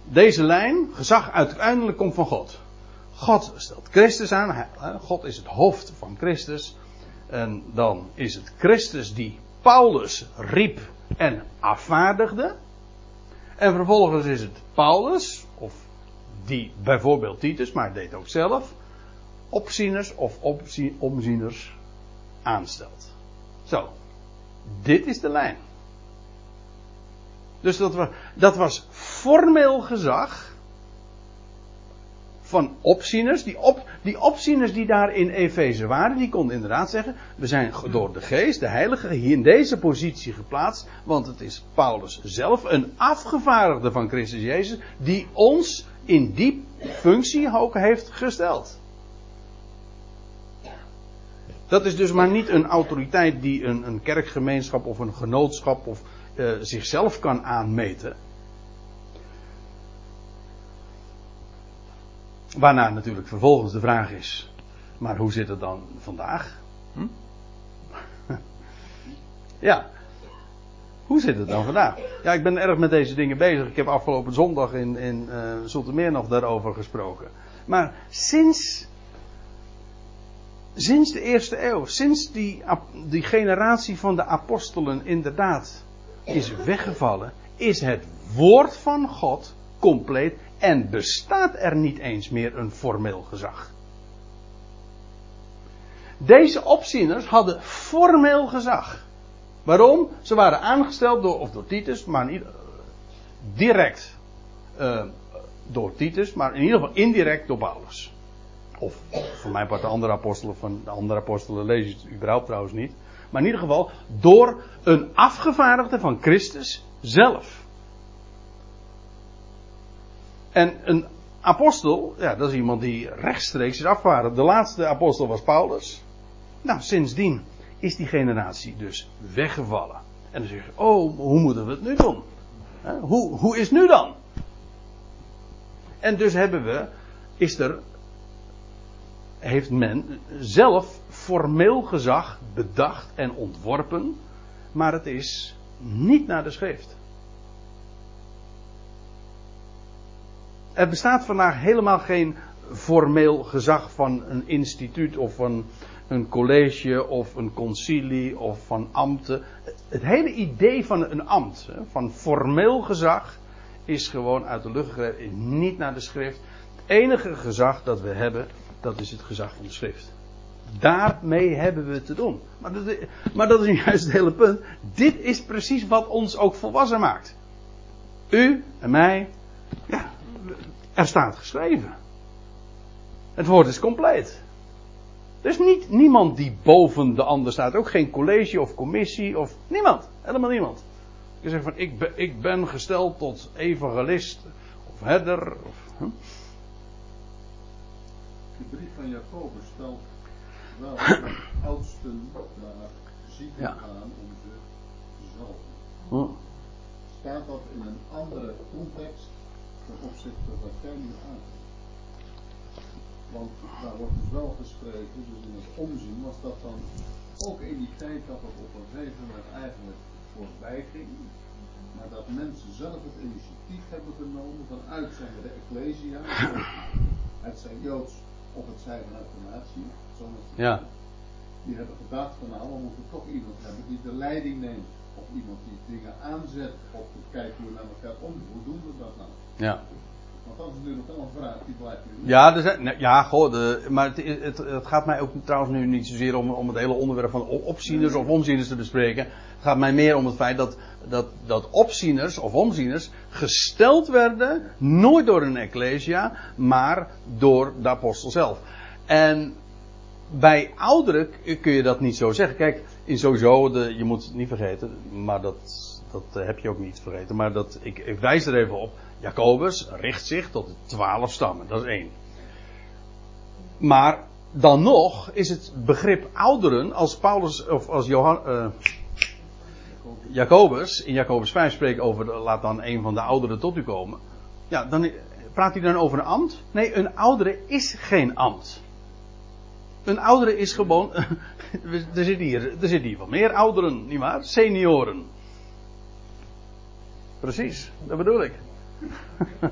deze lijn. Gezag uiteindelijk komt van God. God stelt Christus aan. God is het hoofd van Christus. En dan is het Christus die Paulus riep en afvaardigde. En vervolgens is het Paulus, of die bijvoorbeeld Titus, maar deed ook zelf, opzieners of omzieners aanstelt. Zo, dit is de lijn. Dus dat was, dat was formeel gezag van opzieners. Die, op, die opzieners die daar in Efeze waren, die konden inderdaad zeggen: We zijn door de geest, de heilige, hier in deze positie geplaatst. Want het is Paulus zelf, een afgevaardigde van Christus Jezus, die ons in die functie ook heeft gesteld. Dat is dus maar niet een autoriteit die een, een kerkgemeenschap of een genootschap of uh, zichzelf kan aanmeten. Waarna natuurlijk vervolgens de vraag is: maar hoe zit het dan vandaag? Hm? ja. Hoe zit het dan vandaag? Ja, ik ben erg met deze dingen bezig. Ik heb afgelopen zondag in, in uh, Zoetermeer nog daarover gesproken. Maar sinds, sinds de eerste eeuw, sinds die, die generatie van de apostelen inderdaad is weggevallen, is het woord van God compleet en bestaat er niet eens meer een formeel gezag. Deze opzieners hadden formeel gezag. Waarom? Ze waren aangesteld door, of door Titus, maar niet direct uh, door Titus, maar in ieder geval indirect door Paulus. Of voor mijn part de andere apostelen, van de andere apostelen lees je het überhaupt trouwens niet. Maar in ieder geval door een afgevaardigde van Christus zelf. En een apostel, ja, dat is iemand die rechtstreeks is afgevaren. De laatste apostel was Paulus. Nou, sindsdien is die generatie dus weggevallen. En dan zeg je, oh, hoe moeten we het nu doen? Hoe, hoe is nu dan? En dus hebben we, is er, heeft men zelf formeel gezag bedacht en ontworpen, maar het is niet naar de schrift. Er bestaat vandaag helemaal geen formeel gezag van een instituut of van een college of een concilie of van ambten. Het hele idee van een ambt, van formeel gezag, is gewoon uit de lucht gegrepen, niet naar de schrift. Het enige gezag dat we hebben, dat is het gezag van de schrift. Daarmee hebben we te doen. Maar dat, maar dat is juist het hele punt. Dit is precies wat ons ook volwassen maakt. U en mij, ja, er staat geschreven. Het woord is compleet. Er is niet, niemand die boven de ander staat. Ook geen college of commissie of niemand. Helemaal niemand. Je zegt van ik ben, ik ben gesteld tot evangelist of herder. Of, huh? De brief van Jacobus stelt wel de oudsten daar zieken Ja. aan om ze te zalven. Huh? Staat dat in een andere context ten opzichte van wat jij nu aangeeft? Want daar wordt dus wel geschreven, dus in het omzien was dat dan ook in die tijd dat het op een gegeven moment eigenlijk voorbij ging. Maar dat mensen zelf het initiatief hebben genomen vanuit zijn de Ecclesia, het zijn Joods of het zij vanuit de natie. Ja. Die hebben gedacht van nou, we moeten toch iemand hebben die de leiding neemt. Of iemand die dingen aanzet op het kijken hoe we naar elkaar om. Hoe doen we dat nou? Ja. Want dat is natuurlijk wel een vraag die blijft nu. Ja, er zijn, nee, ja goh, de, maar het, het, het gaat mij ook trouwens nu niet zozeer om, om het hele onderwerp van op- opzieners of omzieners te bespreken. Het gaat mij meer om het feit dat, dat, dat opzieners of omzieners gesteld werden, nooit door een ecclesia, maar door de apostel zelf. En bij ouderen kun je dat niet zo zeggen. Kijk, in sowieso, de, je moet het niet vergeten, maar dat, dat eh, heb je ook niet vergeten. Maar dat, ik, ik wijs er even op. Jacobus richt zich tot de twaalf stammen, dat is één. Maar dan nog is het begrip ouderen, als Paulus of als Johan, eh, Jacobus in Jacobus 5 spreekt over laat dan een van de ouderen tot u komen. Ja, dan praat hij dan over een ambt? Nee, een oudere is geen ambt. Een oudere is gewoon. er zitten hier, er zitten hier meer ouderen, nietwaar? Senioren. Precies, dat bedoel ik.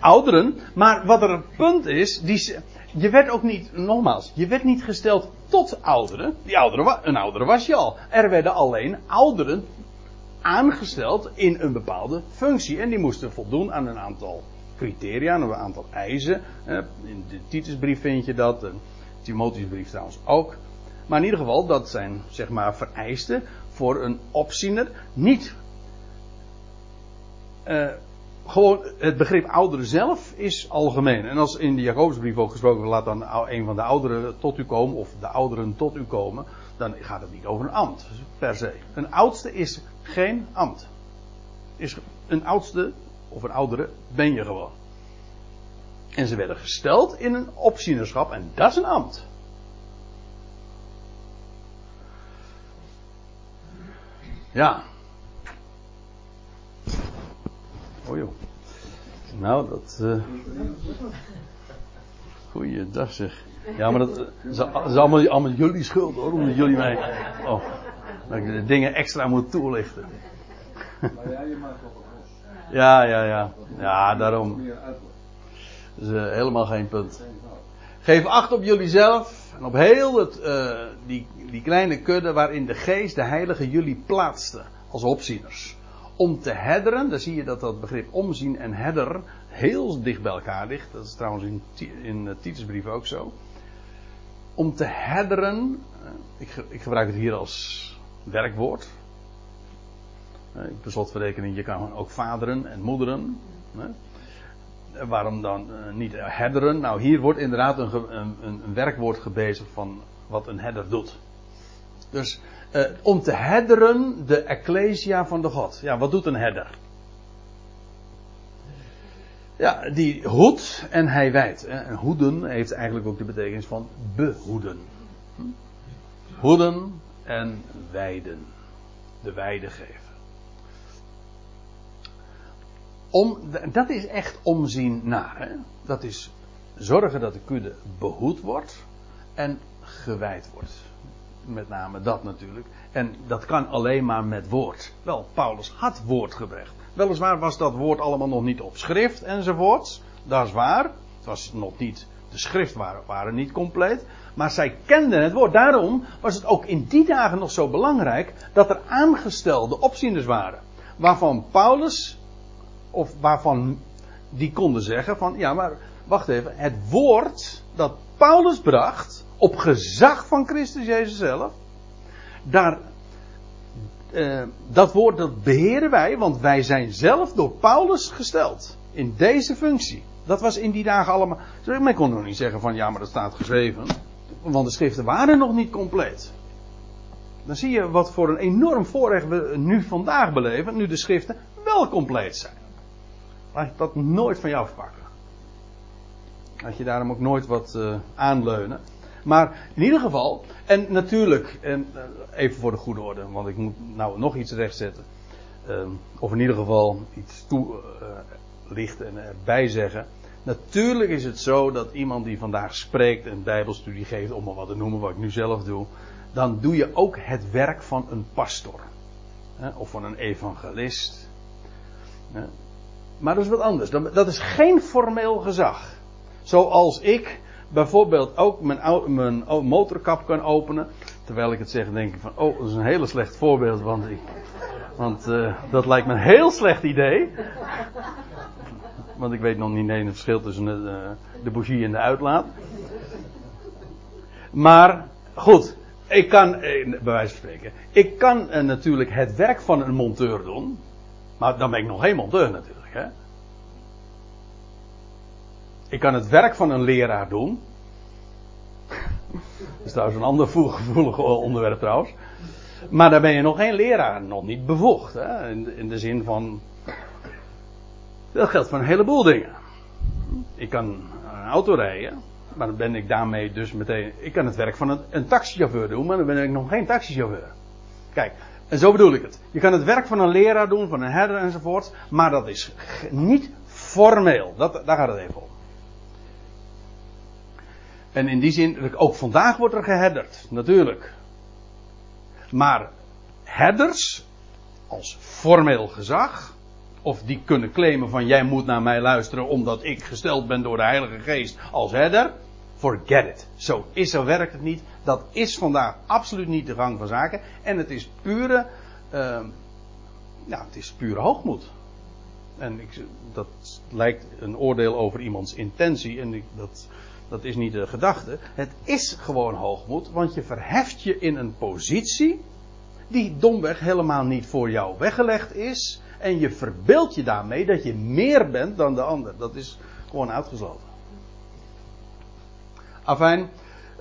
Ouderen, maar wat er het punt is, die, je werd ook niet, nogmaals, je werd niet gesteld tot ouderen. Die ouderen, een oudere was je al. Er werden alleen ouderen aangesteld in een bepaalde functie. En die moesten voldoen aan een aantal criteria, een aantal eisen. Eh, In de Titusbrief vind je dat, en Timotheusbrief trouwens ook. Maar in ieder geval, dat zijn zeg maar vereisten voor een opziener. Niet eh, gewoon het begrip ouderen zelf is algemeen. En als in de Jacobusbrief ook gesproken wordt, laat dan een van de ouderen tot u komen, of de ouderen tot u komen, dan gaat het niet over een ambt, per se. Een oudste is geen ambt. Is een oudste, of een oudere, ben je gewoon. En ze werden gesteld in een opzienerschap, en dat is een ambt. Ja. Oh joh. Nou, dat. eh Goeiedag zeg. Ja, maar dat eh, is, al- is allemaal, jullie schuld hoor, omdat jullie mij. Oh, dat ik de dingen extra moet toelichten. Maar ja, je maakt los. Ja, ja, ja. Ja, daarom. Dat is eh, helemaal geen punt. Geef acht op jullie zelf en op heel het, eh, die, die kleine kudde waarin de geest, de heilige, jullie plaatste als opzieners. Om te hedderen, dan zie je dat dat begrip omzien en herder heel dicht bij elkaar ligt. Dat is trouwens in, in uh, Titusbrief ook zo. Om te hedderen, eh, ik, ik gebruik het hier als werkwoord. Eh, per slotverrekening, je kan ook vaderen en moederen. hè. Eh, Waarom dan eh, niet herderen? Nou, hier wordt inderdaad een, een, een werkwoord gebezigd van wat een herder doet. Dus eh, om te herderen de ecclesia van de God. Ja, wat doet een herder? Ja, die hoedt en hij wijdt. En hoeden heeft eigenlijk ook de betekenis van behoeden. Hm? Hoeden en wijden. De weide geven. Om, dat is echt omzien naar. Hè? Dat is zorgen dat de kudde behoed wordt en gewijd wordt. Met name dat natuurlijk. En dat kan alleen maar met woord. Wel, Paulus had woord gebracht. Weliswaar was dat woord allemaal nog niet op schrift enzovoorts. Dat is waar. Het was nog niet, de schrift waren, waren niet compleet. Maar zij kenden het woord. Daarom was het ook in die dagen nog zo belangrijk dat er aangestelde opzieners waren. Waarvan Paulus, of waarvan die konden zeggen van, ja maar wacht even, het woord dat Paulus bracht, op gezag van Christus Jezus zelf, daar, uh, dat woord dat beheren wij, want wij zijn zelf door Paulus gesteld. In deze functie. Dat was in die dagen allemaal. Men kon nog niet zeggen van ja, maar dat staat geschreven. Want de schriften waren nog niet compleet. Dan zie je wat voor een enorm voorrecht we nu vandaag beleven, nu de schriften wel compleet zijn. Laat dat nooit van jou verpakken. Laat je daarom ook nooit wat uh, aanleunen. Maar in ieder geval, en natuurlijk, en uh, even voor de goede orde, want ik moet nou nog iets rechtzetten. Uh, of in ieder geval iets toelichten en erbij zeggen. Natuurlijk is het zo dat iemand die vandaag spreekt en bijbelstudie geeft, om maar wat te noemen wat ik nu zelf doe, dan doe je ook het werk van een pastor. Hè, of van een evangelist. Hè. Maar dat is wat anders. Dat is geen formeel gezag. Zoals ik bijvoorbeeld ook mijn, mijn motorkap kan openen. Terwijl ik het zeg, denk ik van, oh, dat is een hele slecht voorbeeld, want, want uh, dat lijkt me een heel slecht idee. Want ik weet nog niet het verschil tussen de, uh, de bougie en de uitlaat. Maar, goed, ik kan, eh, bij wijze van spreken, ik kan natuurlijk het werk van een monteur doen. Maar dan ben ik nog geen monteur natuurlijk, hè. Ik kan het werk van een leraar doen. Dat is trouwens een ander gevoelig onderwerp trouwens. Maar daar ben je nog geen leraar, nog niet bevoegd. Hè? In, in de zin van. Dat geldt voor een heleboel dingen. Ik kan een auto rijden, maar dan ben ik daarmee dus meteen. Ik kan het werk van een, een taxichauffeur doen, maar dan ben ik nog geen taxichauffeur. Kijk, en zo bedoel ik het. Je kan het werk van een leraar doen, van een herder enzovoort, maar dat is niet formeel. Dat, daar gaat het even om. En in die zin, ook vandaag wordt er geherderd, natuurlijk. Maar herders, als formeel gezag, of die kunnen claimen van jij moet naar mij luisteren omdat ik gesteld ben door de Heilige Geest als herder, forget it. Zo is, zo werkt het niet. Dat is vandaag absoluut niet de gang van zaken. En het is pure, uh, ja, het is pure hoogmoed. En ik, dat lijkt een oordeel over iemands intentie. En dat, dat is niet de gedachte. Het is gewoon hoogmoed, want je verheft je in een positie die domweg helemaal niet voor jou weggelegd is. En je verbeeldt je daarmee dat je meer bent dan de ander. Dat is gewoon uitgesloten. Afijn,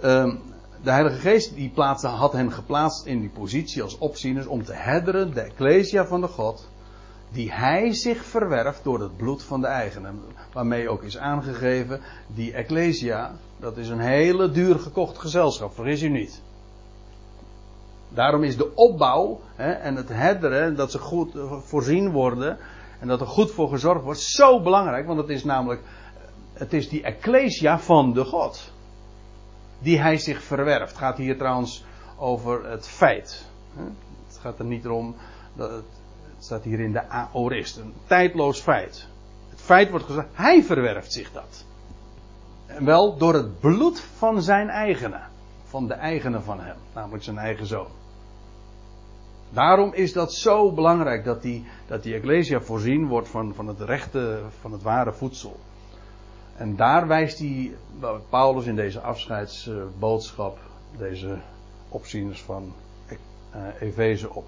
ehm, de Heilige Geest die had hen geplaatst in die positie als opzieners om te herderen de Ecclesia van de God die hij zich verwerft door het bloed van de eigenen. Waarmee ook is aangegeven, die Ecclesia, dat is een hele duur gekocht gezelschap, vergis u niet. Daarom is de opbouw hè, en het herderen, dat ze goed voorzien worden en dat er goed voor gezorgd wordt, zo belangrijk, want het is namelijk, het is die Ecclesia van de God. Die hij zich verwerft. Het gaat hier trouwens over het feit. Het gaat er niet om dat het staat hier in de aorist. Een tijdloos feit. Het feit wordt gezegd, hij verwerft zich dat. En wel door het bloed van zijn eigene. Van de eigene van hem. Namelijk zijn eigen zoon. Daarom is dat zo belangrijk dat die, dat die Ecclesia voorzien wordt van, van het rechte, van het ware voedsel. En daar wijst hij, Paulus in deze afscheidsboodschap, deze opzieners van uh, Efeze op.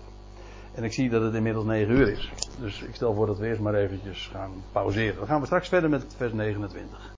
En ik zie dat het inmiddels 9 uur is. Dus ik stel voor dat we eerst maar eventjes gaan pauzeren. Dan gaan we straks verder met vers 29.